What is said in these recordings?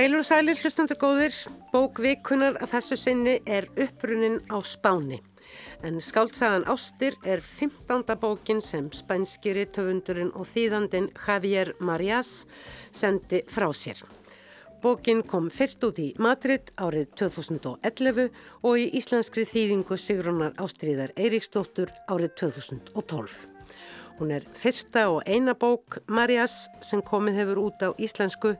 Heilur og sælir hlustandur góðir, bók vikunar að þessu sinni er upprunin á Spáni. En skáltsagan Ástir er 15. bókin sem spænskiri töfundurinn og þýðandin Javier Marías sendi frá sér. Bókin kom fyrst út í Madrid árið 2011 og í íslenskri þýðingu Sigrunar Ástríðar Eiríksdóttur árið 2012. Hún er fyrsta og eina bók Marjas sem komið hefur út á íslensku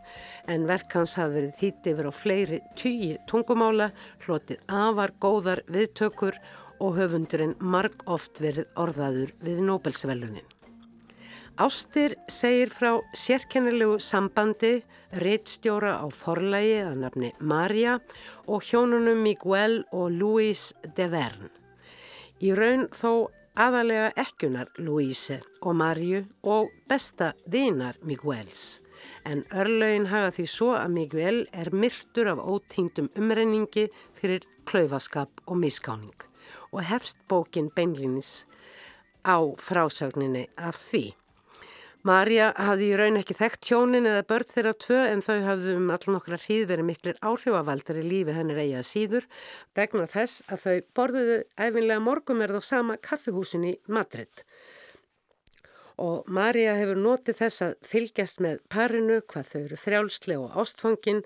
en verk hans hafi verið þýtt yfir á fleiri tíu tungumála, hlotið afar góðar viðtökur og höfundurinn marg oft verið orðaður við Nobelsvellunin. Ástir segir frá sérkennilegu sambandi, reittstjóra á forlægi að nafni Marja og hjónunum Miguel og Luis de Verne. Í raun þó aðalega ekkunar Louise og Marju og besta vinar Miguels. En örlaugin hafa því svo að Miguel er myrtur af ótýndum umrenningi fyrir klaufaskap og miskáning og hefst bókin beinlinis á frásögninni af því. Marja hafði í raun ekki þekkt hjónin eða börn þeirra tvö en þau hafði um allan okkar hríð verið miklir áhrifavaldar í lífi hennir eigað síður vegna þess að þau borðuðu æfinlega morgumerð á sama kaffihúsin í Madrid. Og Marja hefur notið þess að fylgjast með parinu hvað þau eru frjálslega og ástfangin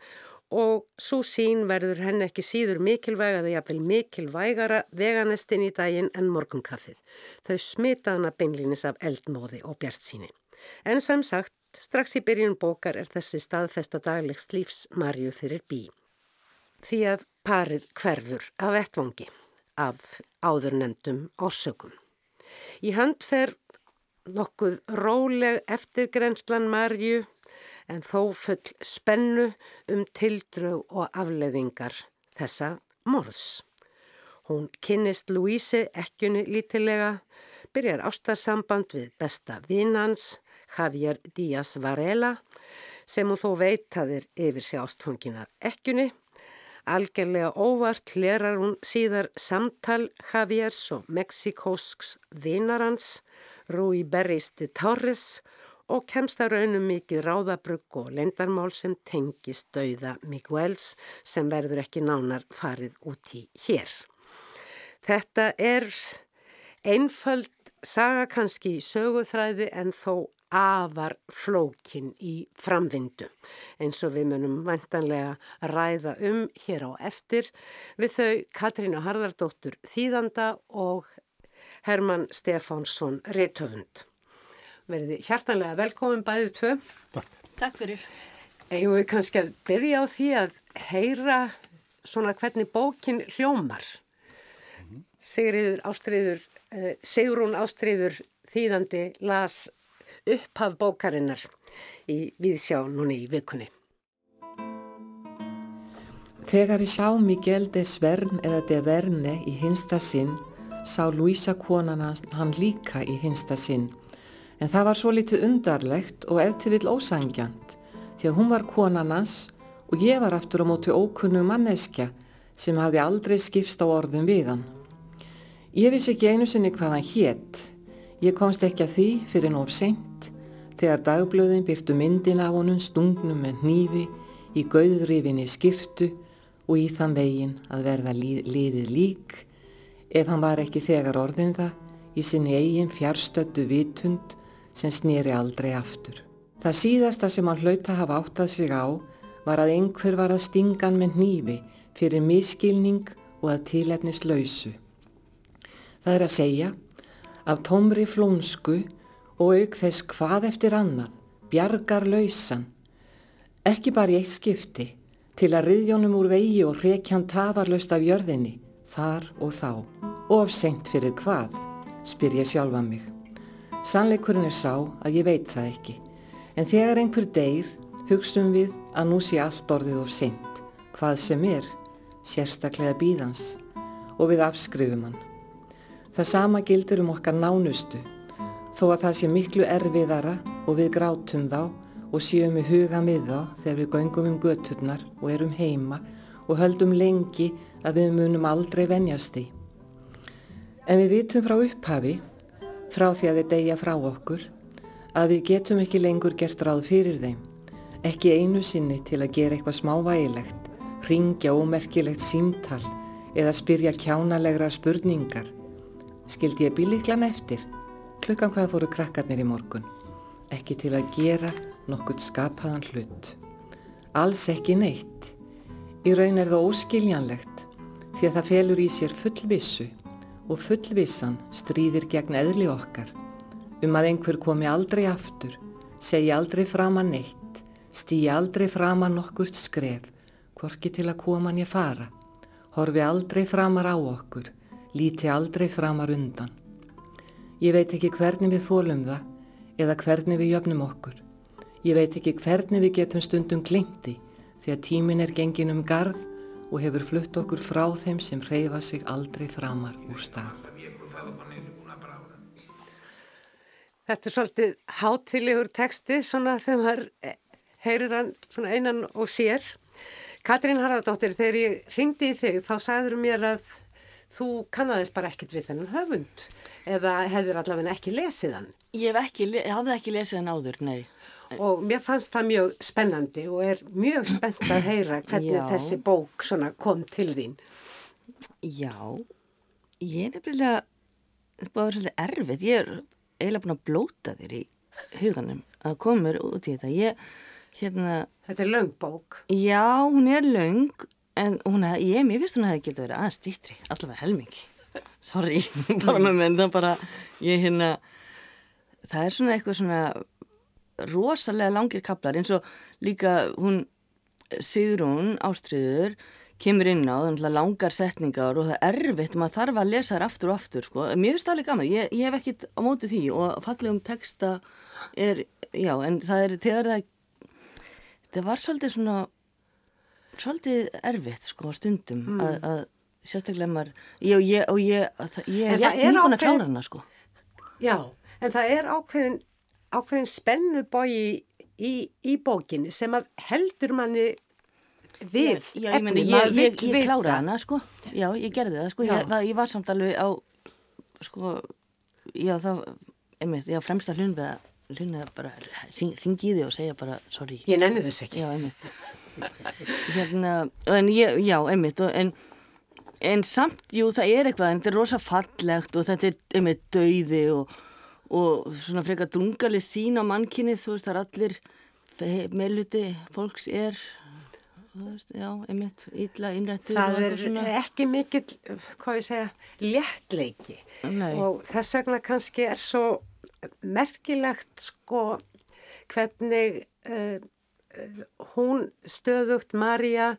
og svo sín verður henn ekki síður mikilvæg að það jafnvel mikilvægara veganistin í daginn en morgunkaffið. Þau smita hana beinlinis af eldmóði og bjart síni. En sem sagt, strax í byrjun bókar er þessi staðfesta daglegs lífs Marju fyrir bí. Því að parið hverfur af ettvangi af áðurnemdum ásökum. Í hönd fer nokkuð róleg eftirgrenslan Marju en þó full spennu um tildrög og afleðingar þessa morðs. Hún kynnist Louise ekkjunni lítilega, byrjar ástarsamband við besta vinnans Javier Díaz Varela sem hún þó veitaðir yfir sig ástfanginar ekkunni. Algerlega óvart hlerar hún síðar samtal Javiers og Mexikósks vinarans Rui Berris de Torres og kemst að raunum mikið ráðabrugg og lendarmál sem tengist dauða Miguels sem verður ekki nánar farið út í hér. Þetta er einföld saga kannski í söguþræði en þó afar flókin í framvindu eins og við munum vantanlega ræða um hér á eftir við þau Katrína Harðardóttur Þýðanda og Herman Stefánsson Rittöfund. Verði hjartanlega velkomin bæðið tvö. Takk. Takk fyrir. Eða við kannski að byrja á því að heyra svona hvernig bókin hljómar. Sigriður Ástriður, eh, Sigrún Ástriður Þýðandi las upphaf bókarinnar í viðsjá núni í vikunni. Þegar ég sá Miguel de Svern eða de Verne í hinsta sinn, sá Luisa konan hann líka í hinsta sinn. En það var svo litið undarlegt og eftir vill ósangjant, því að hún var konan hans og ég var aftur á móti ókunnu manneskja sem hafði aldrei skipst á orðum við hann. Ég vissi ekki einu sinni hvað hann hétt. Ég komst ekki að því fyrir nóf seint þegar dagblöðin byrtu myndin af honum stungnum með hnífi í gauðrifinni skirtu og í þann vegin að verða liðið lík ef hann var ekki þegar orðin það í sinni eigin fjarstöttu vitund sem snýri aldrei aftur. Það síðasta sem hann hlauta hafa áttað sig á var að einhver var að stingan með hnífi fyrir miskilning og að tilefnis lausu. Það er að segja, af tómri flónsku og auk þess hvað eftir annað, bjargar lausan, ekki bara í eitt skipti, til að riðjónum úr vegi og hrekjan tafarlaust af jörðinni, þar og þá. Ofsengt fyrir hvað, spyr ég sjálfa mig. Sannleikurinn er sá að ég veit það ekki, en þegar einhver deyr, hugstum við að nú sé allt orðið of seint, hvað sem er, sérstaklega bíðans, og við afskrifum hann. Það sama gildur um okkar nánustu, þó að það sé miklu erfiðara og við grátum þá og séum við huga með þá þegar við göngum um göturnar og erum heima og höldum lengi að við munum aldrei venjast því. En við vitum frá upphafi, frá því að þeir deyja frá okkur, að við getum ekki lengur gert ráð fyrir þeim, Ekki einu sinni til að gera eitthvað smávægilegt, ringja ómerkilegt símtal eða spyrja kjánalegrar spurningar. Skildi ég bíliklan eftir, klukkan hvað fóru krakkarnir í morgun. Ekki til að gera nokkurt skapaðan hlut. Alls ekki neitt. Í raun er það óskiljanlegt því að það felur í sér fullvissu og fullvissan stríðir gegn eðli okkar um að einhver komi aldrei aftur, segi aldrei fram að neitt, stýi aldrei fram að nokkurt skref, hvorki til að koma ég fara, horfi aldrei framar á okkur, líti aldrei framar undan. Ég veit ekki hvernig við þólum það eða hvernig við jöfnum okkur. Ég veit ekki hvernig við getum stundum glimti því að tímin er gengin um garð og hefur flutt okkur frá þeim sem reyfa sig aldrei framar úr stað. Þetta er svolítið hátilegur texti svona þegar maður eh, heyrir hann svona einan og sér. Katrín Haraldóttir, þegar ég ringdi í þig þá sagður mér að þú kannadist bara ekkert við þennan höfund eða hefur allavega ekki lesið hann. Ég hef ekki, hafði ekki lesið hann áður, nei. Og mér fannst það mjög spennandi og er mjög spennt að heyra hvernig Já. þessi bók kom til þín. Já, ég er nefnilega, þetta er bara verið svolítið erfitt, ég er eiginlega búin að blóta þér í huganum að koma mér út í þetta. Ég, hérna, Þetta er löng bók. já, hún er löng, en hún hef, ég, mér finnst hún að það geta verið aðeins dýttri, allavega helmingi. Sorry, bara með menn, það bara, ég hérna, það er svona eitthvað svona rosalega langir kaplar eins og líka hún Sigrún Ástriður kemur inn á að langar setningar og það er erfitt, maður þarf að lesa þær aftur og aftur sko. Mér finnst það alveg gaman, ég, ég hef ekkit á móti því og fallegum texta er, já, en það er þegar það það var svolítið svona svolítið erfitt sko á stundum að, að sérstaklega maður ég, ég, og ég, að það- ég er það rétt nýbúin að klára hana sko. Já, en það er ákveðin, ákveðin spennubói í, í bókinni sem að heldur manni við já, ég, meni, ég, kláraði hana sko. Já, ég gerði það sko. Já. ég, var- samt alveg á sko, já það einmitt, ég á fremsta hlun við að hlun bara ringi í þig og segja bara sorry. Ég nenni þess ekki. já, einmitt hérna, en ég, já, einmitt og, en, en samt, jú, það er eitthvað en þetta er rosa fallegt og þetta er einmitt dauði og, og svona frekar drungaleg sín á mannkinni þú veist, það er allir meðluti fólks er já, einmitt, illa innrættur Það er ekki mikill, hvað ég segja, léttleiki Nei. og þess vegna kannski er svo merkilegt sko hvernig uh, hún stöðugt Marja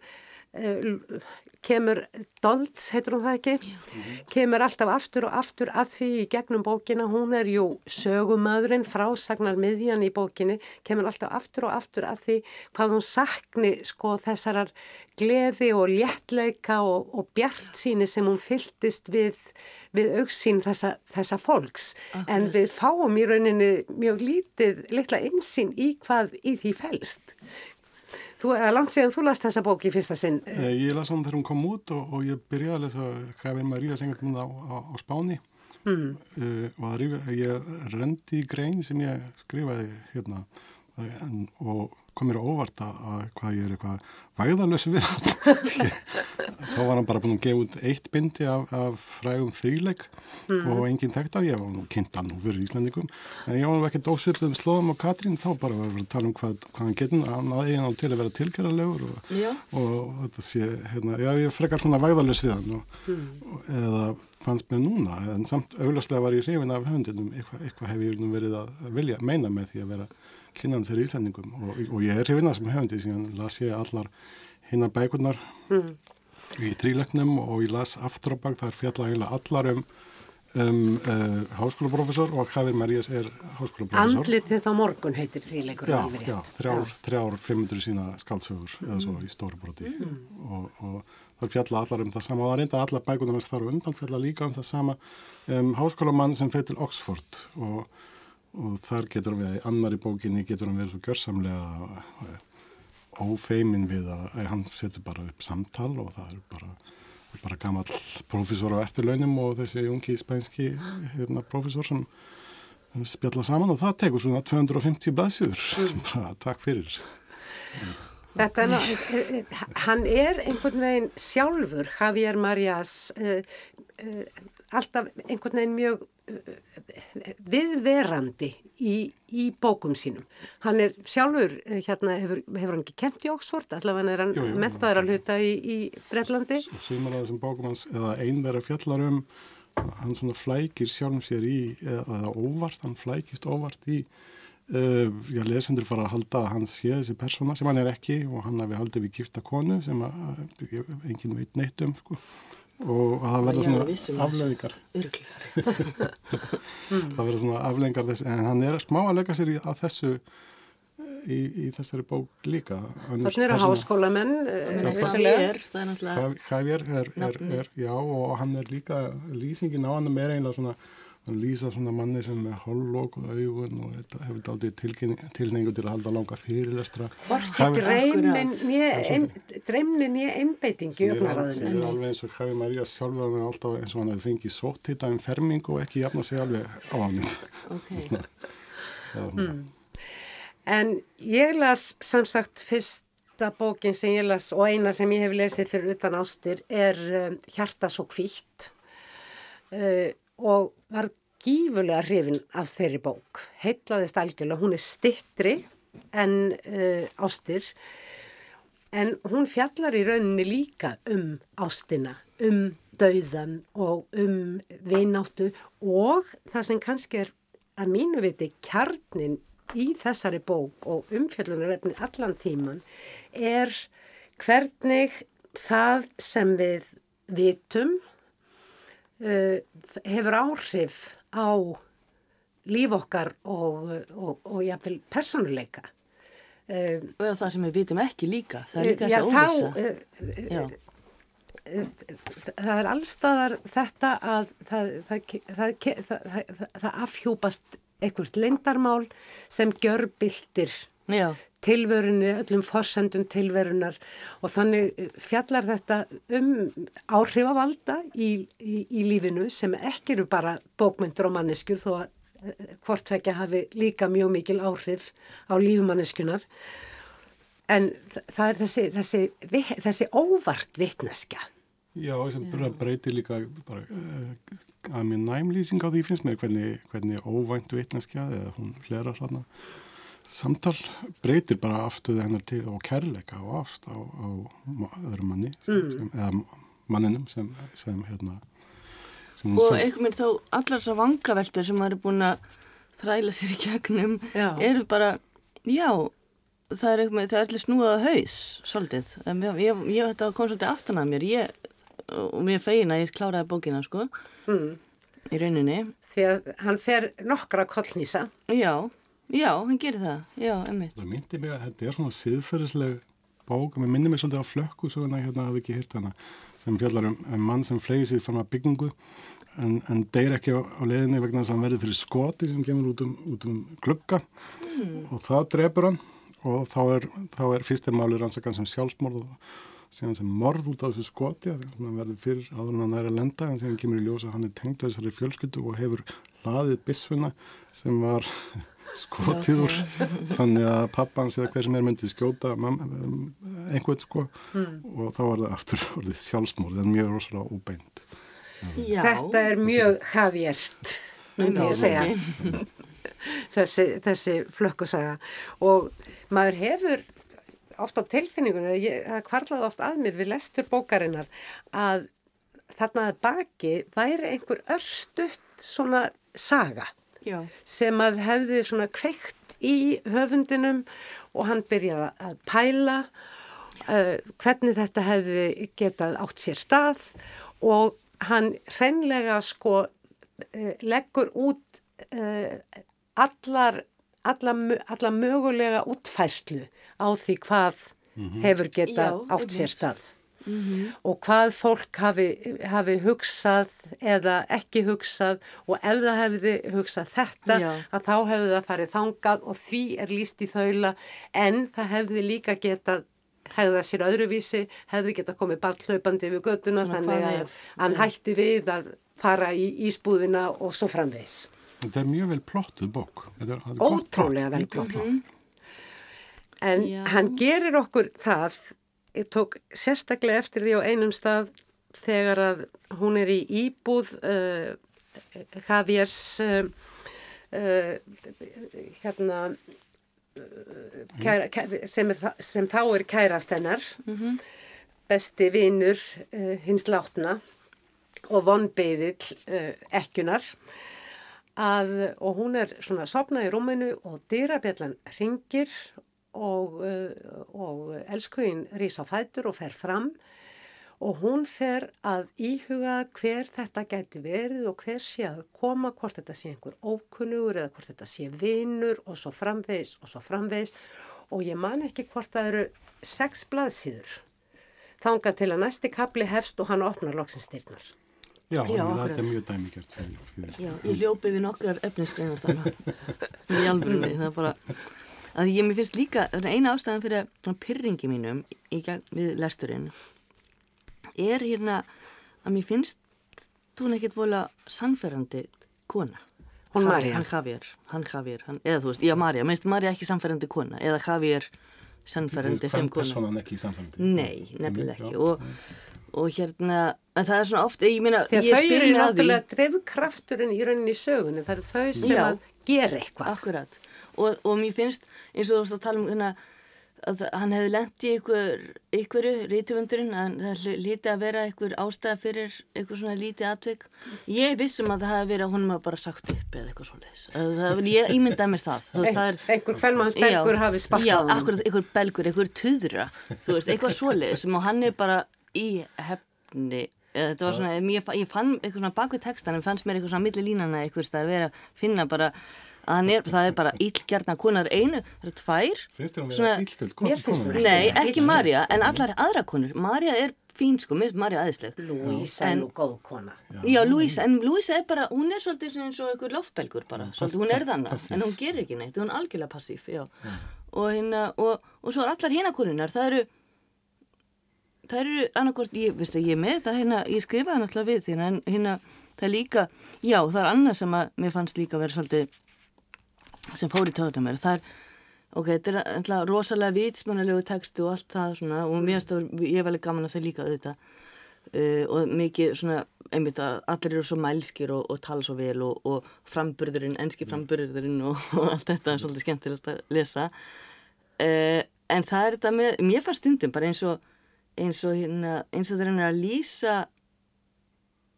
uh, kemur Dolds, heitur hún það ekki? Kemur alltaf aftur og aftur að því í gegnum bókina, hún er jú sögumadurinn, frásagnar miðjan í bókinni, kemur alltaf aftur og aftur að því hvað hún sakni sko þessarar gleði og léttleika og, og bjart síni sem hún fylltist við, við auksín þessa, þessa fólks. En við fáum í rauninni mjög lítið, litla insýn í hvað í því felst Þú er langt síðan þú last þessa bók í fyrsta sinn. Eh, Ég las hann þegar hún kom út og, og ég byrjaði að lesa Kavir Marías einhvern veginn á, á, á Spáni mm. uh, og það ég rendi í grein sem ég skrifaði hérna eh, en, og kom mér á óvart að, að hvað ég er eitthvað væðalös við þá var hann bara búin að gefa út eitt bindi af, af frægum þrýleik og enginn þekkt af ég var nú kynnt hann nú fyrir Íslandingum en ég var nú ekki dósipið um slóðum á Katrín. Þá bara var að tala um hvað, hvað hann getur. Hann aðeins hann til að vera tilgerðarlegur og, Já. og þetta sé, hérna, já, ég frekar svona væðalös við hann og, og, eða fannst mér núna, en samt auglastlega var ég hrifin af höfundinum, eitthvað, eitthvað hef ég verið að vilja meina með því að vera kynnan fyrir Íslandingum og, og ég er hrifin af sem höfundi, síðan las ég allar hinnar bækurnar í tríleiknum og ég las aftur á bak, það er fjalla eiginlega allar um um uh, háskólaprofessor og Hafir Marías er háskólaprofessor Andlitið á morgun heitir fríleikur Já, já, þrjár, þrjár 500 sína skaldsögur eða svo í stóru broti. Og, og það fjalla allar um það sama. Og það reynda allar bækunar hans þar og undan fjalla líka um það sama um, háskólamann sem fyrir til Oxford og, og þar getur við, í annari bókinni getur hann verið svo gjörsamlega uh, ófeimin við að, hann setur bara upp samtal og það er bara bara gammal profesor á eftirlaunum og þessi ungi spænski hérna, profesor sem spjalla saman og það tekur svona 250 blaðsjöður bara takk fyrir. Þetta er, ná- eh, eh, hann er einhvern veginn sjálfur, Javier Marias, uh, uh, alltaf einhvern veginn mjög uh, viðverandi í, í bókum sínum. Hann er sjálfur, eh, hérna, hefur, hefur hann ekki kent í Oxford, allavega er hann jú. mentaður að hluta í, í Breitlandi. af þessum bókum hans eða einverja fjallar um hann svona flækir sjálfum sér í eða, óvart, hann flækist óvart í uh, já, lesendur fara að halda að hann sé þessi persóna sem hann er ekki og hann hafi haldið við gifta konu sem að, að enginn veit neitt um sko. Og að það er svona afleðingar það. verða svona afleðingar þess en hann er smá að leggja sér í, að þessu í, í þessari bók líka. Þannig eru háskólamenn, eh, Það vissulega. er, er er, er, er, já, og hann er líka, lýsingin á hann er eiginlega svona, hann lýsa svona manni sem er hollok og augun og þetta hefur daldið tilningu til að halda langa fyrirlestra. Hvorki Hæfi- dreymnin Akkurat. né ein- dreymnin né einbeiting í sem er, er alveg eins og Hæfi Marías sjálfur hann er alltaf eins og hann hefur fengið sóttita um ferming og ekki jafna sig alveg á hann. ok. Hmm. En ég las sem sagt fyrsta bókin sem ég las og eina sem ég hef lesið fyrir utan ástir er um, Hjarta svo kvítt uh, og var gífulega hrifin af þeirri bók. Heitlaðist algjörlega, hún er stittri en uh, ástir en hún fjallar í rauninni líka um ástina, um dauðan og um vináttu og það sem kannski er að mínu viti kjarnin í þessari bók og umfjöllunarefni allan tíman er hvernig það sem við vitum uh, hefur áhrif á líf okkar og, og, og jafnvel personuleika. Uh, Og það sem við vitum ekki líka, það er líka þess að Já, það er allstaðar þetta að það, það, það, það, afhjúpast einhvert lindarmál sem gjör byltir já, tilverunni, öllum forsendum tilverunar og þannig fjallar þetta um áhrifavalda í, í, í lífinu sem ekki eru bara bókmyndur og manneskjur þó að eh, hvort vekja hafi líka mjög mikil áhrif á lífumanneskunar en það er þessi, þessi, þessi óvart vitneskja. Já, sem bara breytir líka bara, uh, að mér næmlýsing á því finnst mér hvernig, hvernig óvænt vitneskja eða hún hlerar hana samtal breytir bara afstöðu hennar til og kærleika og ást á, á öðrum manni sem, sem, eða manninum sem, sem hérna og sem- einhvern veginn þá allar þessar vangaveltur sem maður er búin að þræla sér í gegnum Já. eru bara, já það er einhvern veginn, það er allir snúið á haus svolítið, En ég, ég, ég þetta kom svolítið aftan að mér. Ég, og mér fegin að ég kláraði bókina sko, mm. í rauninni. Því að hann fer nokkra kollnýsa já, já, hann gerir það. Já, emmi, Það myndi mig að þetta er svona siðferðisleg bók, mér myndi mig svolítið á flökku svo hérna hafði ekki hýrt hana sem fjallar um, um mann sem flegi sig fram að byggingu en, en deyr ekki á, á leiðinni vegna þess að hann verður fyrir skoti sem kemur út um, út um glugga. Og það drefur hann og þá er, þá er fyrst er máli rannsakan sem sjálfsmorð og síðan sem morð út á þessu skoti að hann verður fyrir áður en hann er að lenda en síðan kemur í ljós að hann er tengt á þessari fjölskyldu og hefur hlaðið bissfuna sem var skotið úr. Þannig að pappans eða hver sem er myndi skjóta mam- einhvern sko. Og þá var það aftur orðið sjálfsmorð en mjög rosalega óbeint. Já. Þetta er mjög hafjert myndi ég segja. Þessi, þessi flökkusaga. Og maður hefur oft á tilfinningunni, ég- það kvarlaði oft að mér við lestur bókarinnar að þarna að baki væri einhver örstutt svona saga já, sem að hefði svona kveikt í höfundinum og hann byrjaði að pæla uh, hvernig þetta hefði getað átt sér stað og hann hreinlega sko uh, leggur út uh, allar, allar, allar mögulega útfærslu á því hvað hefur getað Já, átt sér einmitt. stað. og hvað fólk hafi, hafi hugsað eða ekki hugsað og ef það hefði hugsað þetta Já. að þá hefði það farið þangað og því er líst í þaula en það hefði líka getað hefði það sér öðruvísi, hefði getað komið ballhlaupandi við göttuna þannig að hann hætti við að fara í ísbúðina og svo framvegis. Þetta er mjög vel plottuð bók Þetta er, þetta er gott plott. Ótrúlega vel plott. En Já. hann gerir okkur það, ég tók sérstaklega eftir því á einum stað þegar að hún er í íbúð uh, Javiers uh, uh, hérna kæra, kæra, sem, er, sem þá er kærast hennar. Besti vinur uh, hins látna og vonbeiðill uh, ekkunar að, og hún er svona sopnað í rúminu og dyrabjallan ringir og, uh, og elskugin rís á fætur og fer fram og hún fer að íhuga hver þetta gæti verið og hver sé að koma, hvort þetta sé einhver ókunnugur eða hvort þetta sé vinur og svo framvegis og svo framvegis og ég man ekki hvort það eru sex blaðsíður þangað til að næsti kapli hefst og hann opnar loksins styrnar. Já, Já, þetta er mjög fyrir. Já, ég hljópi við nokkrar efnisgreinar þannig í alvörunni, það er bara að ég mér finnst líka, er eina ástæðan fyrir svona pyrringi mínum í gegn við lesturinn er hérna að mér finnst hún ekkert vola sannferðandi kona. Hann Javier, hann Javier, hann, eða þú veist, já Marja, minnst Marja ekki sannferðandi kona eða Javier sannferðandi sem kona? Nei, nefnilega Já. ekki og, og hérna, en það er svona oft, ég meina, ég þau spyr eru mig að því náttúrulega drefkrafturinn í rauninni í sögunni, það eru þau sem Já. að gera eitthvað. Akkurat. Og, og mér finnst, eins og þú varst að tala um hérna, að hann hefði lent í ykkur, ykkur rítumundurinn, að það hlyti að vera ykkur ástæða fyrir ykkur svona lítið atvik. Ég vissum að það hefði verið að hún maður bara sagt upp eða eitthvað Það, ég ímyndaði mér það. Veist, það er, Einhver fennmanns belgur Já, hafi sparkað Já, honum. akkurat, einhver belgur, einhver tuðra þú veist, eitthvað svoleiðis sem hann er bara í hefni eða þetta var svona, ég, fa- ég fann eitthvað svona baku textan en fannst mér eitthvað svona milli línana eitthvað að finna bara hann er, það er bara íllgjarna konar einu, það eru tvær Finnst þér Svona- vera íllgjöld? Mér finnst hún Nei, ekki Marja, en allar aðra konur Marja er fín sko, mér finnst Marja aðeinsleg Lúísa er nú góð kona. Já, Louisa, en Louisa er bara, hún er svolítið eins og einhver loftbelgur bara, svolítið, hún er þannig, passív. en hún gerir ekki neitt, hún er algjörlega passív, já. Og, hérna, og, og svo er allar hérna konunar, það eru, það eru annarkvort, ég, veistu, ég er með þetta hérna, ég skrifaði náttúrulega við en hérna, það er líka, já, það er annað sem að mér fannst líka vera svolítið, sem fór í töðuna mér, það er, ok, þetta er alltaf rosalega vitsmannalegu textu og allt það svona, og mér finnst það, ég er veldig gaman að þau líka auðvitað, uh, og mikið svona einmitt að allir eru svo mælskir og, og tala svo vel og, og framburðurinn, enski framburðurinn og, og allt þetta er svolítið skemmtilegt að lesa. Uh, en það er þetta með, mér fannst stundum bara eins og eins og hérna, eins og þeir hann er að lýsa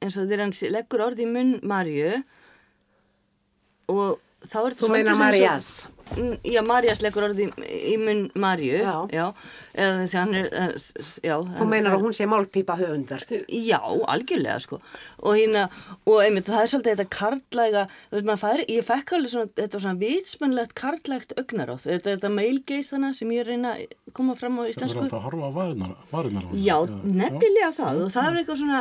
eins og þeir hann leggur orði í munn Marju og þá er þetta Þú meinar svolítið sem Marías. svo- Mm, Já, Marías leggur orði í, í munn Marju Já. eða því hann er eh, já, Þú meinar að hún sé málpípa höfundar. Já, algjörlega sko og hérna, og einmitt það er svolítið þetta karlæga, þú veist maður fær ég fekk alveg svona, þetta var svona vitsmennlegt karlægt augnaráð, þetta, þetta mailgeist þannig sem ég reyna að koma fram á Það er íslensku alltaf að horfa á varunar. Já, nefnilega það og það er eitthvað svona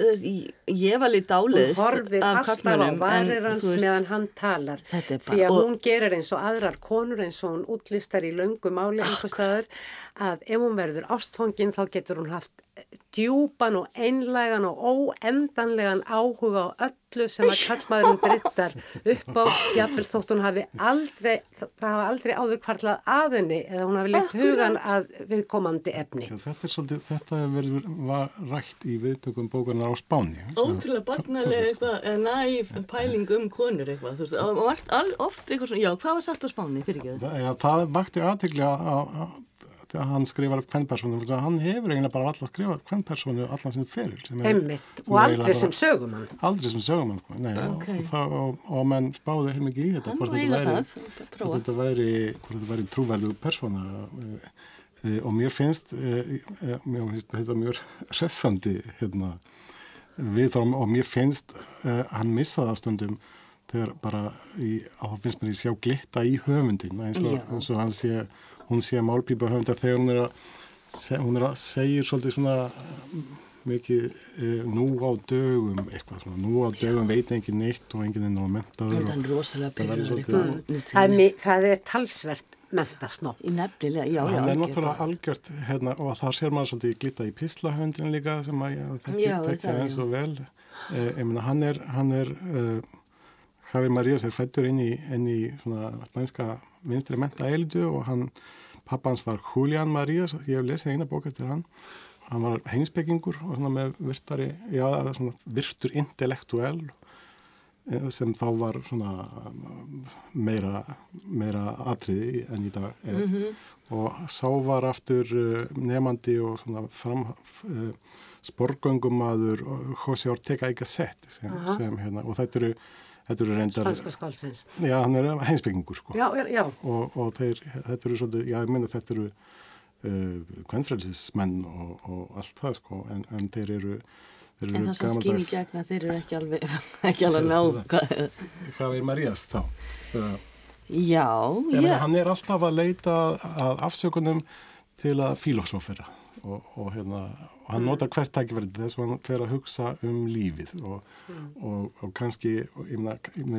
ég- var lítið horfir af alltaf á varir hans veist, meðan hann talar. Er Því bara- að og- hún gerir eins og aðrar konur eins og hún útlistar í löngu máli einhvers staðar að ef hún verður ástfangin þá getur hún haft djúpan og einlægan og óendanlegan áhuga á öllu sem að kallmaðurinn brittar upp á. Jafnvel þótt hún hafi aldrei, það hafa aldrei áður kvarlað að henni eða hún hafi leitt hugan að viðkomandi efni. Já, þetta er svolítið, þetta hefur verið var rætt í viðtökum bókarnar á Spáni. Ótrúlega barnalega eitthvað, eða næf pæling um konur eitthvað, þú veist, og all, oft eitthvað svona, já, hvað var satt á spáni, fyrir ekki Það, ja, það vakti aðtegli að þegar hann skrifar upp hvernpersonu, hann hefur eiginlega bara alltaf skrifað hvernpersonu allan sem feril. sem er- Einmitt sem og aldrei sem sögumann. Aldrei sem sögumann, sko. nei, Ok. og, það, og, og menn spáðu heil mikið í þetta, hvort þetta væri, hvort þetta væri, hvort þetta væri trúverðu persóna e, og mér finnst, e, e, mér finnst þetta mjög hressandi hérna, við þáum og mér finnst hann missa það stundum þegar bara í, á finnst mér ég sjá glitta í höfundin eins og, eins og hann sé, hún sé málpípa höfundar þegar hún er að, hún er að segja svolítið svona mikið e, nú á dögum eitthvað svona, nú á dögum veit engin neitt og engin er nú mentaður Það er og, rosalega Það Það er, það er talsvert mentasnopp. Í nefnilega, já, já. hann er náttúrulega algjört hérna, og það sér maður svolítið glita í pislahöndin líka sem að Já, það, eins já. og vel eh, ég meina hann er hann er uh, Javier Marías er fættur inn í, inn í svona spænska minstri menta eilitu og hann pappans var Julián Marías, ég hef lesið eina bók eftir hann. Hann var heimsbyggingur og svona með virtari, já, svona virtur intellektuell eh, sem þá var svona um, meira, meira atriði enn í dag. Mm -hmm. og sá var aftur uh, nefandi og svona fram uh, sporgöngumadur José Ortega y Gasset sem, sem hérna, og þetta eru Þetta eru reyndar... Spanska skálsins. Já, hann er heimsbyggingur, sko. Já, já. Og, og þeir, þetta eru svolítið, já, ég minna þetta eru uh, kvennfrælsismenn og, og allt það, sko, en, en þeir eru... Þeir eru en það sem skýnir gegna, þeir eru ekki alveg, ekki alveg náð. Hvað er Marías þá? Já, já. Hann er alltaf að leita að afsökunum til að filosófera og, og hérna og hann mm. notar hvert tækifærið þess að hann fer að hugsa um lífið. Og, mm. og, og kannski, ég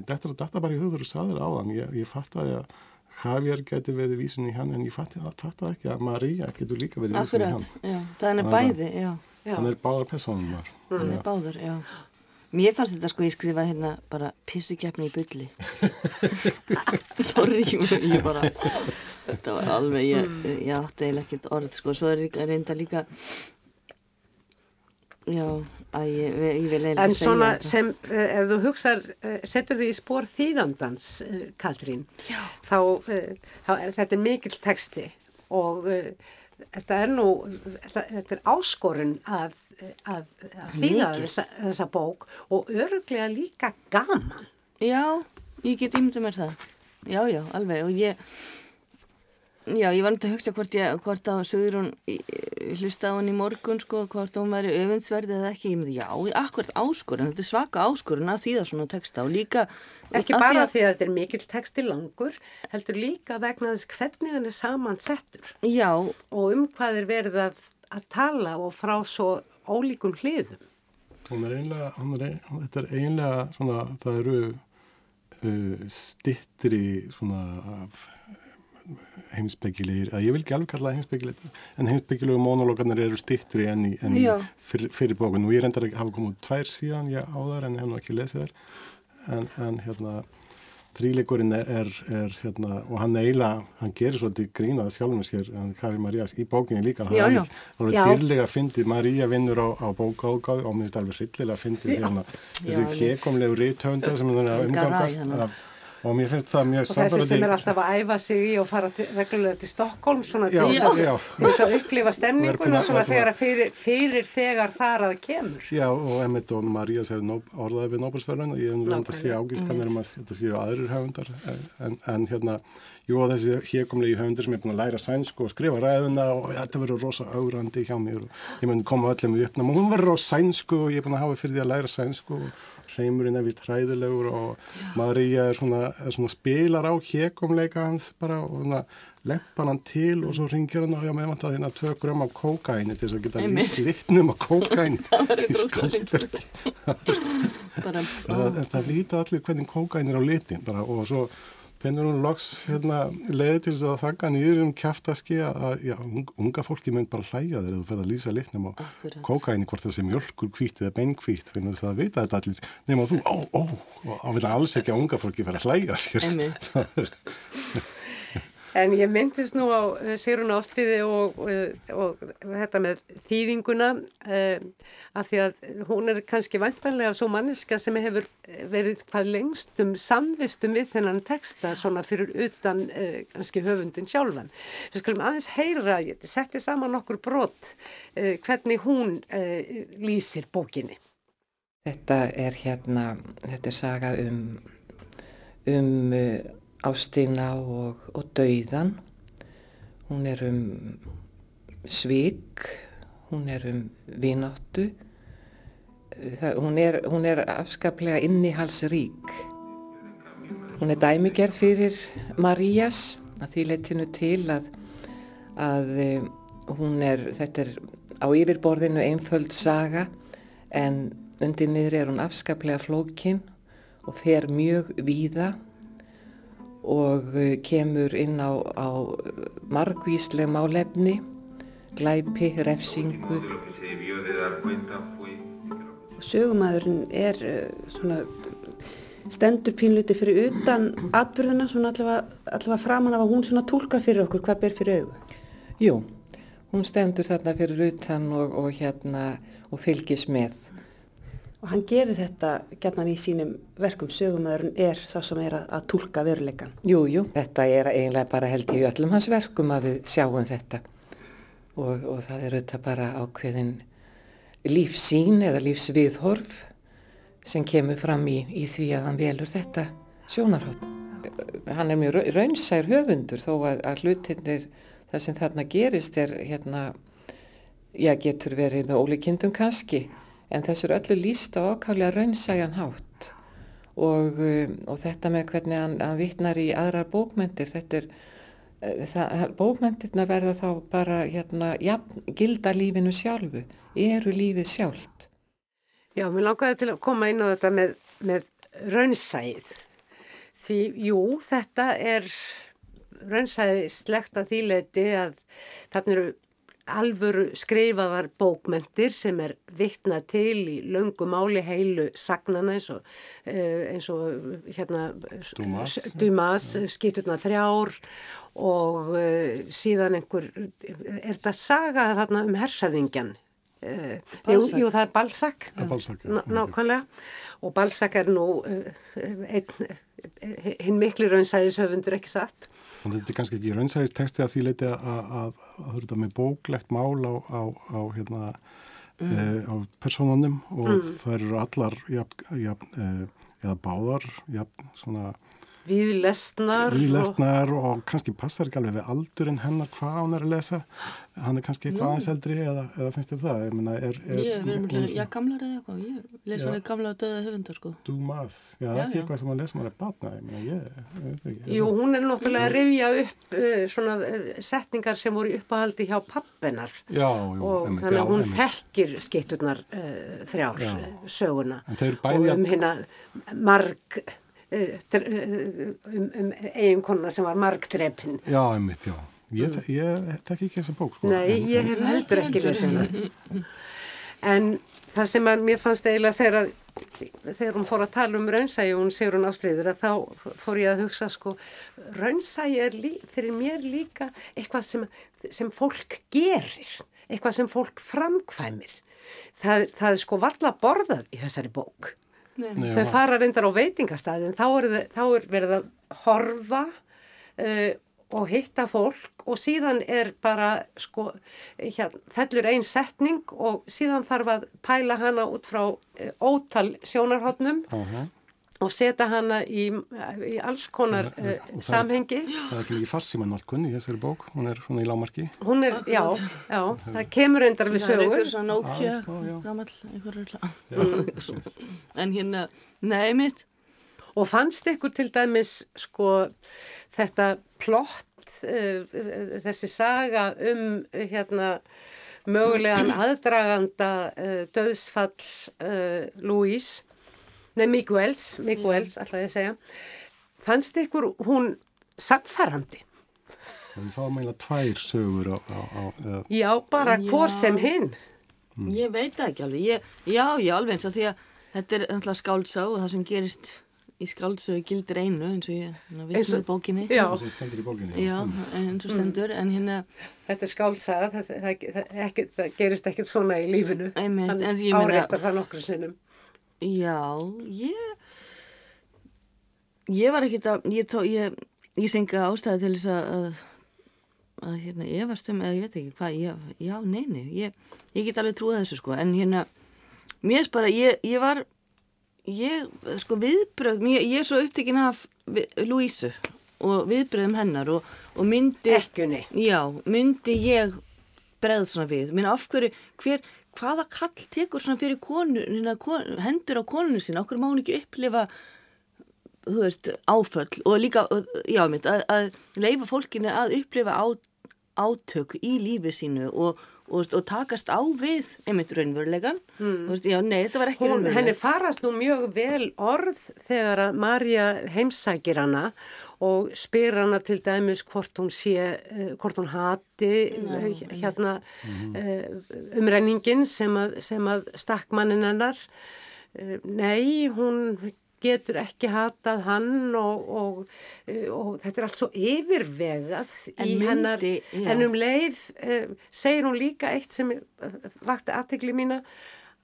þetta þetta bara í höfður og saður á þann ég, ég fatt að ég, Javier getur verið vísun í hann en ég fatt að ekki að Maria getur líka verið vísun í hann. já, það er bæði, já. já. Hann er báðar personum hann er báðar, já. Mér fannst þetta sko ég skrifa hérna bara pissukjapni í bylli Sorry, ég bara þetta var alveg, ég, ég átti eiginlega ekkert orð sko, svo er reynda líka Já, að ég, ég vil eiginlega segja En svona sem, uh, ef þú hugsar, uh, setur við í spór þýðandans, uh, Katrín, þá, þá er þetta mikil texti og þetta er nú, þetta, þetta er áskorun að, að, að þýða þessa, þessa bók og öruglega líka gaman. Já, ég get ímynda mér það. Já, já, alveg og ég Já, ég var náttúrulega að hugsa hvort, ég, hvort á Suðurún hlusta á hann í morgun sko, hvort hún væri öfundsverði eða ekki, ég myndi já, akkurat áskorun, þetta er svaka áskorun að þýða svona texta og líka Ekki bara því að, því að þetta er mikill texti langur, heldur líka vegna þess hvernig hann er samansettur. Já. Og um hvað er verið að, að tala og frá svo ólíkum hliðum. Hún er einlega, hún er, þetta er einlega svona, það eru uh, stittri svona af heimsbyggilegir, að ég vil ekki alveg kalla það heimsbyggilegir, en heimsbyggilegu monologarnir eru stittri enn í, enn í fyr, fyrir bókun. Og ég reyndar að hafa komið tvær síðan ég á þar en hef nú ekki lesið þær. En, en hérna þríleikurinn er, er, er hérna og hann eiginlega, hann gerir svolítið grínaða sjálfum sér, hann Kavi Marías í bókinni líka, það er alveg dyrlega að fyndið, Maríja vinnur á, á bókáðgáðu og minnst alveg hryllilega að fyndið hérna, þessi hekomlegu rítöndar sem hann er að umgangast af og mér finnst það mjög samverðið. Og þessi sem er alltaf að æfa sig í og fara til, reglulega til Stokkólm svona já, til þess að upplifa stemninguna svona þegar fyrir, fyrir þegar þar að kemur. Já og Emmett og Marías er orðaði við Nóbelsverðun og ég hef náttúrulega að sé ágískanir um að þetta séu aðrir höfundar en, en hérna, jú og þessi hérkomlegi höfundur sem er búin að læra sænsku og skrifa ræðuna og þetta verður rosa augrandi hjá mér og ég myndi koma öllum í uppnám og hún verður á sænsku og ég er búin að hafa fyrir því að læra sænsku og hreimurinn er vist hræðilegur og Maríja er svona, er svona spilar á hekumleika hans bara og svona leppan hann til og svo ringir hann og já, með vantar hérna tvö grömm af kókaini til þess að geta líst litnum af kókaini í skaldverki það, það líta allir hvernig kókaini er á litin bara og svo finnur hún loks hérna, leiði til þess að þakka nýður um kæftaski að já, unga fólki mynd bara hlæja þegar þú fyrir að lýsa litnum á kókaini hvort það sé mjölkur hvít eða beinkvít finnur þess að það vita þetta allir nema þú, ó, ó, og þá vil alls ekki að unga fólki að hlæja sér. Það En ég myndist nú á uh, Sigrun Ástriði og, og, uh, og þetta með þýðinguna uh, af því að hún er kannski vantanlega svo manniska sem hefur verið hvað lengstum samvistum við þennan texta svona fyrir utan uh, kannski höfundin sjálfan. Við skulum aðeins heyra, ég setti saman okkur brott uh, hvernig hún lýsir bókinni. Þetta er hérna, þetta er saga um um ástina og, og dauðan. Hún er um svík, hún er um vináttu, hún er, hún er afskaplega innihalsrík. Hún er dæmigerð fyrir Marías, að því letinu til að, að eh, hún er, þetta er á yfirborðinu einföld saga en undir niður er hún afskaplega flókin og fer mjög víða og eh, kemur inn á, á margvísleg málefni, glæpi, refsingu. Sögumæðurinn er eh, svona stendur pínluti fyrir utan atbyrðuna, svona allavega, allavega framan af að hún svona tólkar fyrir okkur hvað ber fyrir augu. Jú, hún stendur þarna fyrir utan og, og hérna og fylgis með. Og hann gerir þetta gætnan í sínum verkum sögumæðurinn er sá sem er að, að tólka veruleikan. Jú, jú, þetta er eiginlega bara held í öllum hans verkum að við sjáum þetta og, og það er auðvitað bara ákveðin lífsín eða lífsviðhorf sem kemur fram í, í því að hann velur þetta sjónarhótt. Hann er mjög raunsær höfundur þó að, að hlutinir það sem þarna gerist er hérna, já getur verið með ólíkindum kannski en þessu er öllu líst á ákvæmlega raunsæjan hátt og, um, og þetta með hvernig hann, hann vittnar í aðrar bókmentir, þetta er eh, það, bókmentirna verða þá bara hérna, jafn, gilda lífinu sjálfu, eru lífið sjálft. Já, mér langaði til að koma inn á þetta með, með raunsæð. Því, jú, þetta er raunsæðislegt að þýleiti að þarna eru alvöru skrifaðar bókmentir sem er vittna til í löngu máli heilu sagnana eins og, eins og hérna Dumas, Dumas skýturna þrjár og uh, síðan einhver, er þetta saga þarna um hersaðingjan? Uh, jú, jú, það er Balzac, nákvæmlega og Balzac er nú uh, einn, hinn miklu raunsæðishöfundur ekki satt. Og þetta er kannski ekki raunsæðist texti að því leiti að það eru þetta með bóklegt mál á, á, á, hérna, mm. e, á personunum og mm. það eru allar jafn, jafn, e, eða báðar jafn, svona Víðlestnar. Víðlestnar og... og kannski passar ekki alveg við aldurinn hennar hvað hann er að lesa. Hann er kannski eitthvað aðeins eldri eða, eða finnst þér það? Ég meina, er... er ég verður mjög, já, gamlar eða eitthvað. Ég lesa alveg gamla og döða höfundar, sko. Dumas. Já, já það er ekki eitthvað sem að lesa maður er batnað. Ég meina, ég, ég veit ekki. Jú, hún er náttúrulega að rifja upp uh, svona uh, setningar sem voru uppáhaldi hjá pappinar. Já, jú. Og emitt, þannig að hún þekkir skitturnar uh, þrjár Já. söguna. Og um hérna marg... um, um eiginkonuna sem var margdrepin. Já, einmitt, já. Ég, ég tek ekki þessa bók, sko. Nei, En- ég hef heldur ekki lesið hana. En það sem að mér fannst eiginlega þegar, þegar hún fór að tala um raunsægi og hún segur hún ástriður að þá fór ég að hugsa sko, raunsægi er lí, fyrir mér líka eitthvað sem, sem fólk gerir, eitthvað sem fólk framkvæmir. Það, það er sko valla borðað í þessari bók. Nei. Þau fara reyndar á veitingastæðin, þá er, þá er verið að horfa uh, og hitta fólk og síðan er bara, sko, hér, fellur einn setning og síðan þarf að pæla hana út frá uh, ótal sjónarhóttnum Aha. Og setja hana í, í alls konar Og uh, það er- samhengi. Það er ekki ekki farsímanálkun í þessari bók, hún er svona í lámarki. Hún er, já, já, það kemur reyndar við Það er sögur. einhver svona já. gammal, einhver rölla. en hérna, nei mitt, Og fannst ykkur til dæmis sko þetta plott, uh, þessi saga um hérna mögulegan aðdraganda uh, döðsfalls uh, Louise, nei Miguels, Miguels ætlaði ég að segja, fannst ykkur hún samfærandi? Og við fáum eiginlega tvær sögur á, á, á eða, Já, bara Já. hvor sem hinn. ég veit ekki alveg, ég, já, já, alveg eins að því að þetta er alltaf skáldsá og það sem gerist í skáldsögu gildir einu eins og ég Eins veit og- með bókinni. Já. það sem stendur í bókinni. Já, eins og stendur, en hérna, Þetta er skálsaga, það, það, það, það gerist ekkert svona í lífinu. Einmitt, en ég meina- áréttar það nokkru sinnum. Já, ég, ég var ekkit að, ég, ég, ég senga ástæði til þess að, að, að hérna, efast um, eða ég veit ekki hvað, ég, já, neini, ég, ég get alveg trúið þessu, sko, en hérna, mér er bara, ég, ég var, ég, sko, viðbröð, mér, ég er svo upptekinn af Lúísu og viðbröðum hennar og, og myndi, Ekkjunni. Já, myndi ég breð svona við. Minna af hverju, hver, hvaða kall tekur svona fyrir konu, hérna, kon, hendur á konunni sína, okkur má hún ekki upplifa þú veist, áföll? Og líka, já, mitt, að, að leifa fólkinu að upplifa á, átök í lífi sínu og, og, og takast á við einmitt raunverulegan mm. veist, já, nei, þetta var ekki Hún, henni farast nú mjög vel orð þegar að Marja heimsækir hana og spyr hana til dæmis hvort hún sé, uh, hvort hún hati uh, hérna uh, umrenningin sem að, sem að stakk mannin hennar. Nei, hún getur ekki hatað hann og, og, eh, og þetta er allt svo yfirvegað En í myndi- hennar, já. en um leið segir hún líka eitt sem vakti aðtegli mína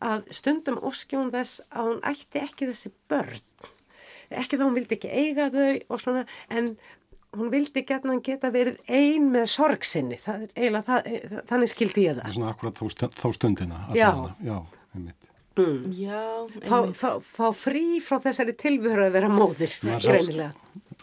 að stundum óskjón þess að hún ætti ekki þessi börn ekki þá hún vildi ekki eiga þau og svona, en hún vildi gætna geta verið ein með sorg sinni, það er eiginlega það, þannig skildi ég Það það er svona akkurat þá, stund, þá stundina. Já. Já, einmitt. Já, fá, einmitt. fá, fá frí frá þessari tilvöru að vera móðir, greinilega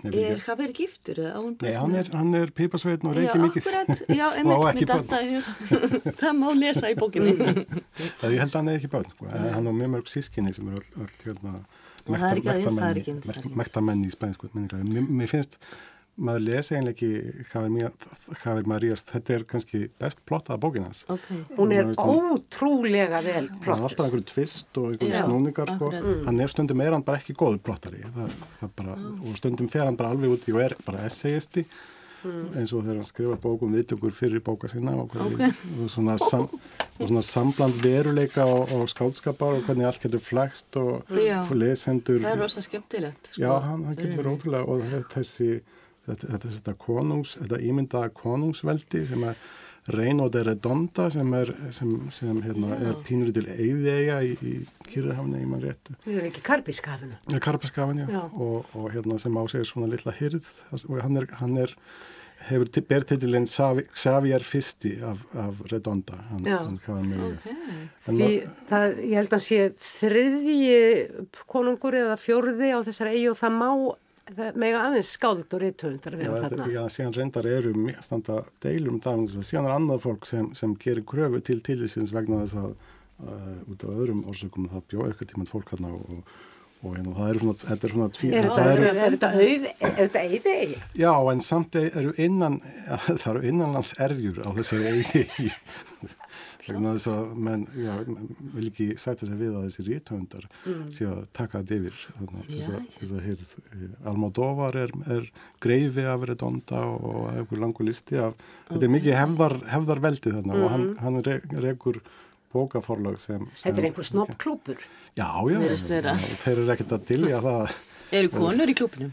Er það verið giftur eða á hún Nei, hann er, hann er pípasveitin og Já, reykir mikið. akkurat, já, Og á einmitt, í hug. Það má lesa í bókinni. Það ég held að hann er ekki börn, sko. En hann er mjög mörg sískinni sem eru öll, öll hérna, Mektamenn í, spænsku menningar. Mér, finnst, maður lesa eiginlega ekki Hafir Marías, þetta er kannski best plottaða bókin hans. Ok. hún er ótrúlega vel er plottuð alltaf einhverju tvist og einhverju Já, snúningar sko. akkurat. hann er stundum er hann bara ekki góður plottari það, það bara, og stundum fer hann bara alveg út í og er bara essayisti eins og þegar hann skrifa bókum viðtökur fyrir bóka sinna og, hvernig, og, svona, sam, og svona sambland veruleika og, og skáldskapar og hvernig allt getur flækst og Já. lesendur Það er rosa skemmtilegt. sko. Já, hann, hann getur verið ótrúlega og þe- þessi þetta, þetta, þetta konungs, þetta ímyndaða konungsveldi sem er Reino de Redonda sem er, sem, sem hérna, er pínur til Eyðiega í, í Kyrrahafni, í mann réttu. við erum ekki karpiskafinu Ja, Karpaskafan, já, Já. Og, og hérna sem á sig svona litla hyrð og hann er, hann er hefur ti- ber titilinn Xavi- Xavier Fisti af, af Redonda, hann, hann kafa með Ok. En því það, ég held að sé þriðji konungur eða fjórði á þessari eigi og það má það mega aðeins skáld og reytöfundar að vera þarna. já, síðan reyndar eru standa deilum það, síðan er annað fólk sem, sem gerir kröfu til tilísins vegna þess að uh, út af öðrum orsökum það bjóð eitthvað tímant fólk hérna og, og, og hérna, það eru svona, þetta er svona tví, er þetta, það er, eru, er þetta auð er þetta eyði eigi? já, en samt eru innan, það eru innanlands erjur á þessari eigi vegna þess að menn, já, vil ekki sæta sig við að þessi rítöndar mm. sé að taka þetta yfir þannig, þess, að, að hér Almodóvar er, er greifi af Redonda og einhver langur listi af, þetta er mikið hefðar, hefðarveldi þarna og hann, hann re, rekur bókaforlag sem, sem Mm. Þetta er einhver snoppklúpur. Já, já, Virðist vera. já, þeir eru ekkert að dilja það Eru konur í klúpinum?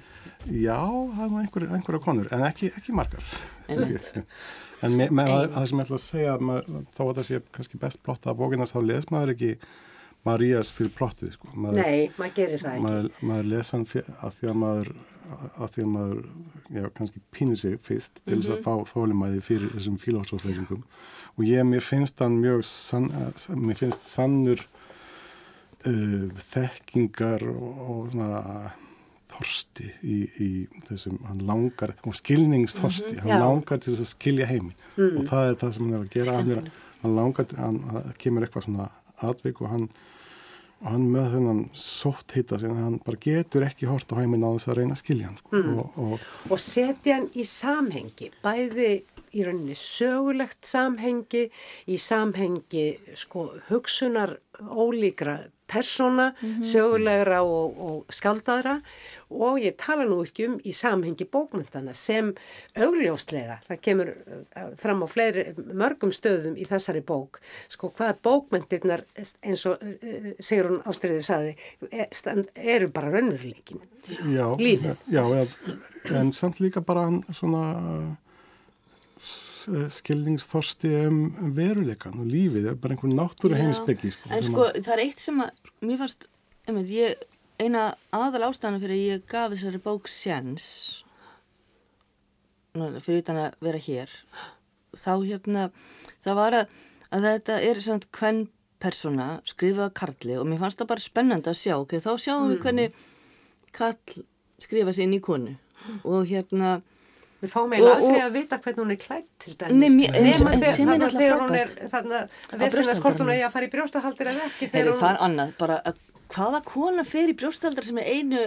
Já, það er einhver, einhverja konur, en ekki, ekki margar. Einmitt. en með, með það, það sem ég ætla að segja, maður, þó að það sé kannski best plotta að bókinast, þá les maður ekki Marías fyrir plottið, sko. Maður, Nei, maður gerir það ekki. maður, maður les hann fyr, að því að maður, að því að maður, já, kannski pínir sig fyrst til þess að fá þólumæði fyrir þessum filósófreysingum. Og ég, mér finnst hann mjög, sann, eh, mér finnst sannur uh, þekkingar og, og svona þorsti í, í þessum, hann langar, og skilningsþorsti, hann já. langar til þess að skilja heimi og það er það sem hann er að gera, hann, er, hann langar, hann, hann kemur eitthvað svona atvik og hann, og hann með þennan sótt hitta sem hann bara getur ekki hort á heiminn á þess að reyna að skilja hann sko. og, og og setja hann í samhengi, bæði í rauninni sögulegt samhengi, í samhengi sko hugsunar ólíkra persóna, sögulegra og, og skaldadra og ég tala nú ekki um í samhengi bókmyndana sem augljóslega, það kemur uh, fram á fleiri, mörgum stöðum í þessari bók, sko hvað bókmyndirnar eins og uh, Sigrun Ástriður saði, er, stand- eru bara raunveruleikin. Lífið. já, já, en samt líka bara svona skilningsþorsti um veruleikan og lífið, er bara einhver náttúru heimsbyggi sko, En sko, að- það er eitt sem að, mér fannst, einmitt, ég, eina aðal ástæðan fyrir að ég gaf þessari bók nú, fyrir utan að vera hér, þá hérna, það var að, að þetta er svona hvern persóna skrifað af karli og mér fannst það bara spennandi að sjá, ok, þá sjáum Mm. við hvernig karl skrifa sér inn í konu. Og hérna, Við fáum eiginlega aldrei að vita hvernig hún er klætt til dæmis. En þegar- þegar hún er þarna að vissinast hvort hún brjósthaldaranum. eigi að fara í brjóstahaldir eða ekki. Þegar það er annað, bara að hvaða kona fer í brjóstaldar sem er einu,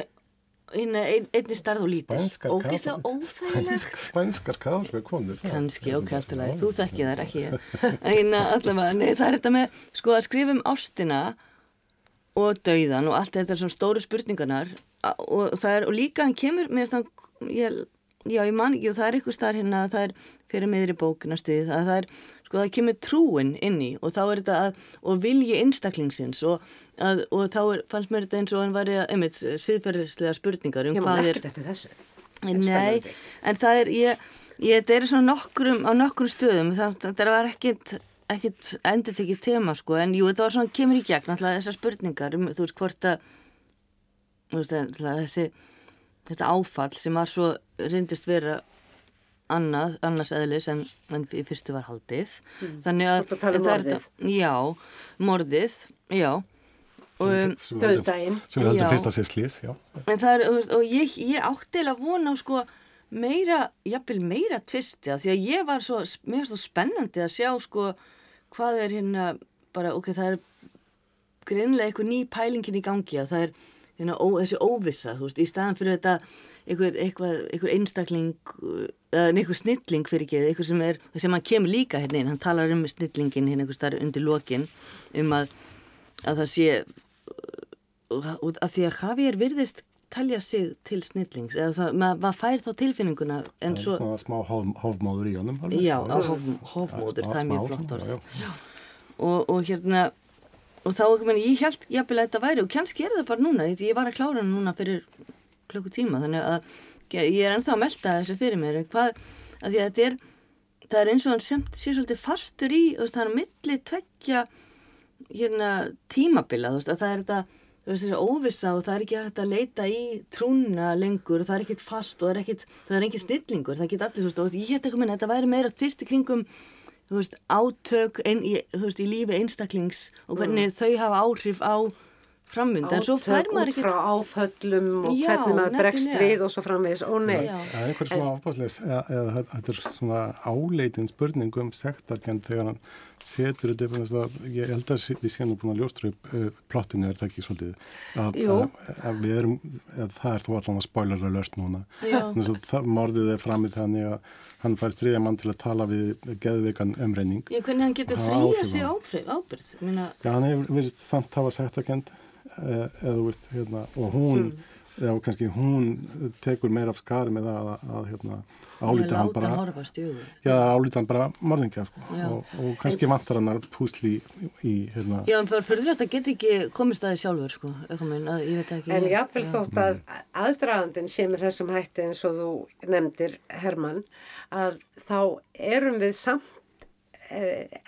einu ein, einni starð og lítil Spænskar ógeðslega Spænsk- Spænskar kaðalska konur það- kannski ókæltilega, þú þekkið þær ekki ég. eina allavega, nei það er þetta með sko að skrifa um ástina og dauðan og allt þetta er svona stóru spurningarnar og það er, og líka hann kemur með þann, ég, já ég man ekki og það er eitthvað starf hérna, það er fyrir miðri bókina stuði, það, það er, sko það kemur trúin inn í og þá er þetta að, og vilji einstaklingsins og, að, og þá er, fannst mér þetta eins og hann var einmitt, siðferðislega spurningar um hvað er ekkert. Nei, en það er, ég, ég þetta er svona nokkrum, á nokkrum stöðum, það, það var ekkit, ekkit endur tekið tema, sko, en jú, þetta var svona, kemur í gegn, alltaf þessar spurningar, um, þú veist, hvort að, þú veist, alltaf þessi, þetta áfall sem var svo, reyndist vera annað, annars eðlis en, en í fyrstu var haldið, þannig að, um það er þetta- Já, morðið, já, og, um, sem við höldum- fyrst að sé slís, já. En það er, og ég, ég átti eða vona á sko meira, jafnvel meira tvisti að því að ég var svo, mér var svo spennandi að sjá sko hvað er hérna, bara, ok, það er greinlega eitthvað ný pælingin í gangi að það er ó, þessi óvissa, þú veist, í staðan fyrir þetta eitthvað, eitthvað, eitthvað einstakling eða eitthvað snilling fyrir ekki eitthvað sem er, sem hann kemur líka hérna inn hann talar um snillingin hérna eitthvað starf undir lokin um að, að það sé af því að Javier virðist telja sig til snillings eða það, maður mað fær þá tilfinninguna en er svo, svona smá hof, hofmóður í honum. alveg. já, hofmóður, það er mjög flott orð og, og hérna og þá, meni, ég held jafnvel að þetta væri og kannski er það bara núna, ég var að klára hann núna fyrir klukkutíma, þannig að ég er ennþá að melda þessu fyrir mér. Hvað, að því að þetta er það er eins og hann sem sé svolítið fastur í það er á milli tveggja hérna tímabila veist, að það er þetta þú veist, óvissa og það er ekki að leita í trúna lengur það er ekkit fast og það er ekkit, það er engin snillingur það get allir, veist, og ég hætti eitthvað minna þetta væri meira fyrst í kringum veist, átök ein, í, þú veist, í lífi einstaklings og hvernig þau hafa áhrif á framvinda, en svo fær Átök maður út ekkit frá áföllum og Já, hvernig maður bregst við og svo framvegis, ó nei. Já. Það er einhver svona ábásleis, eða, eða þetta er svona áleitin spurning um sektarkend þegar hann setur þetta upp, þess að ég held að við séum nú búin að ljóstra upp uh, plottinu, er það ekki svolítið, að, að, að við erum, að það er þó allan að spoiler alert núna, þess að það, morðið er framið þannig að hann fær þriðja mann til að tala við geðveikan umreining. Já, hvernig hann getur fríða sig ábyrð, ábyrð. Ég meina, Já, hann hefur verið samt hafa sektarkend eða, eða, þú veist, hérna, og hún, eða kannski hún tekur meira af skari með það að, að hérna, álíta hann bara horfast. Já, álítið hann bara morðingja sko. Já. og, og kannski vantar hann að púsli í, í hérna, Já, en fyrir fyrir þetta getur ekki komist að því sjálfur, sko, minn, að ég veit ekki. En jáfnvel Já. þótt að aðdragandin sé með þessum hætti eins og þú nefndir, Hermann, að þá erum við samt eh,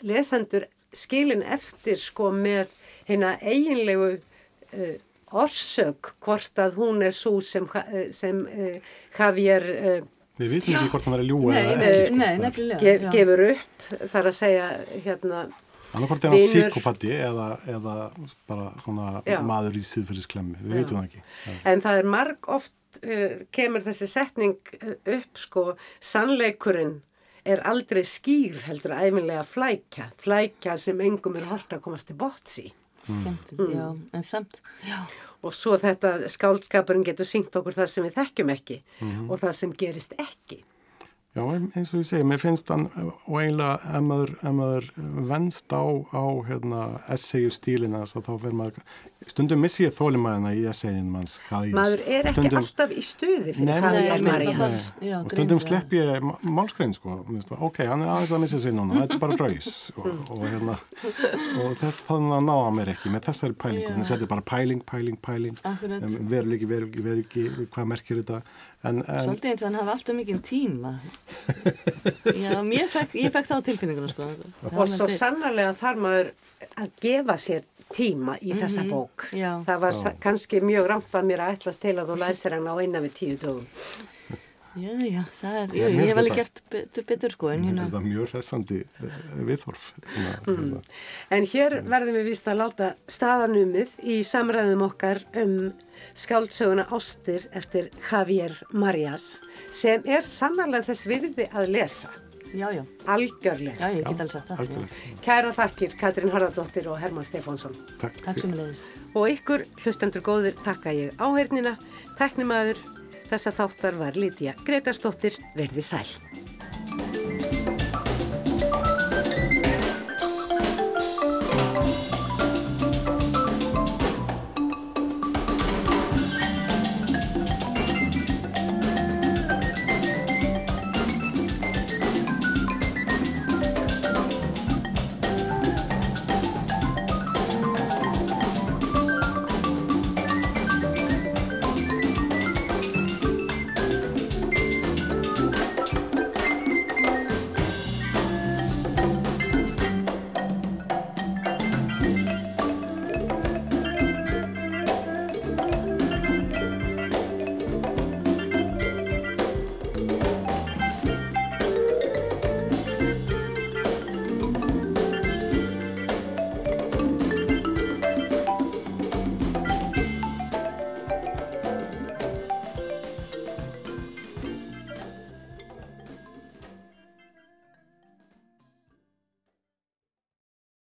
lesendur skilin eftir sko með hérna eiginlegu eh, orsök hvort að hún er svo sem, eh, sem eh, Javier eh, við vitum ekki hvort hann er að ljúa Nei, eða nei, ekki sko. nei, nefnilega. gef, já. gefur upp, þar að segja hérna, annarkvort er hann síkopati eða, eða bara svona Já. maður í síðfyrirsklemmi, við vitum það ekki Já. En það er marg oft uh, kemur þessi setning uh, upp sko, sannleikurinn er aldrei skýr heldur æfinlega flækja, flækja sem engum er holdt að komast til botts í. Skemmt, já, en samt, já. Og svo þetta skáldskapurinn getur syngt okkur það sem við þekkjum ekki og það sem gerist ekki. Já, eins og ég segi, mér finnst hann og eiginlega ef maður, maður venst á, á hérna, essayu stílina þá fer maður, stundum missi ég þólimaðina í essayinu manns Javiers. Maður er ekki Stundum- alltaf í stuði fyrir nei, Marías. nei. Já, og stundum slepp ég má- málskrein sko, ok, hann er aðeins að missa sig núna þetta er bara draus og, og, hérna, og þetta þannig að náða mér ekki með þessari pælingu, þannig að þetta er bara pæling, pæling, pæling. Veru ekki, veru ekki, veru ekki hvað merkir þetta en, en Svolítið eins og hann hafi alltaf mikið tíma. Já, mér fekk, ég fekk þá tilfinninguna, sko. Og svo sannarlega þarf maður að gefa sér tíma í þessa bók. Mhm, já. Það var sa- kannski mjög ramt að mér að ætlast til að þú læsir hann á innan við tíu dögum. Já, já, það er, Já, ég hef alveg gert betur, betur sko, en hérna, þetta er mjög hressandi eh, viðhorf hérna, hérna. En hér verðum við vist að láta staðanumið í samræðum okkar um skáldsöguna Ástir eftir Javier Marías sem er sannarlega þess virði að lesa, já, já, algjörlega. já, ég get alveg sagt það. Kæra þakkir Katrín Harðardóttir og Herman Stefánsson. Takk, Takk sem leiðis. Og ykkur, hlustendur góðir, þakka ég áhernina, teknimaður, þessa þáttar var Lítiða Gretarsdóttir, verði sæl.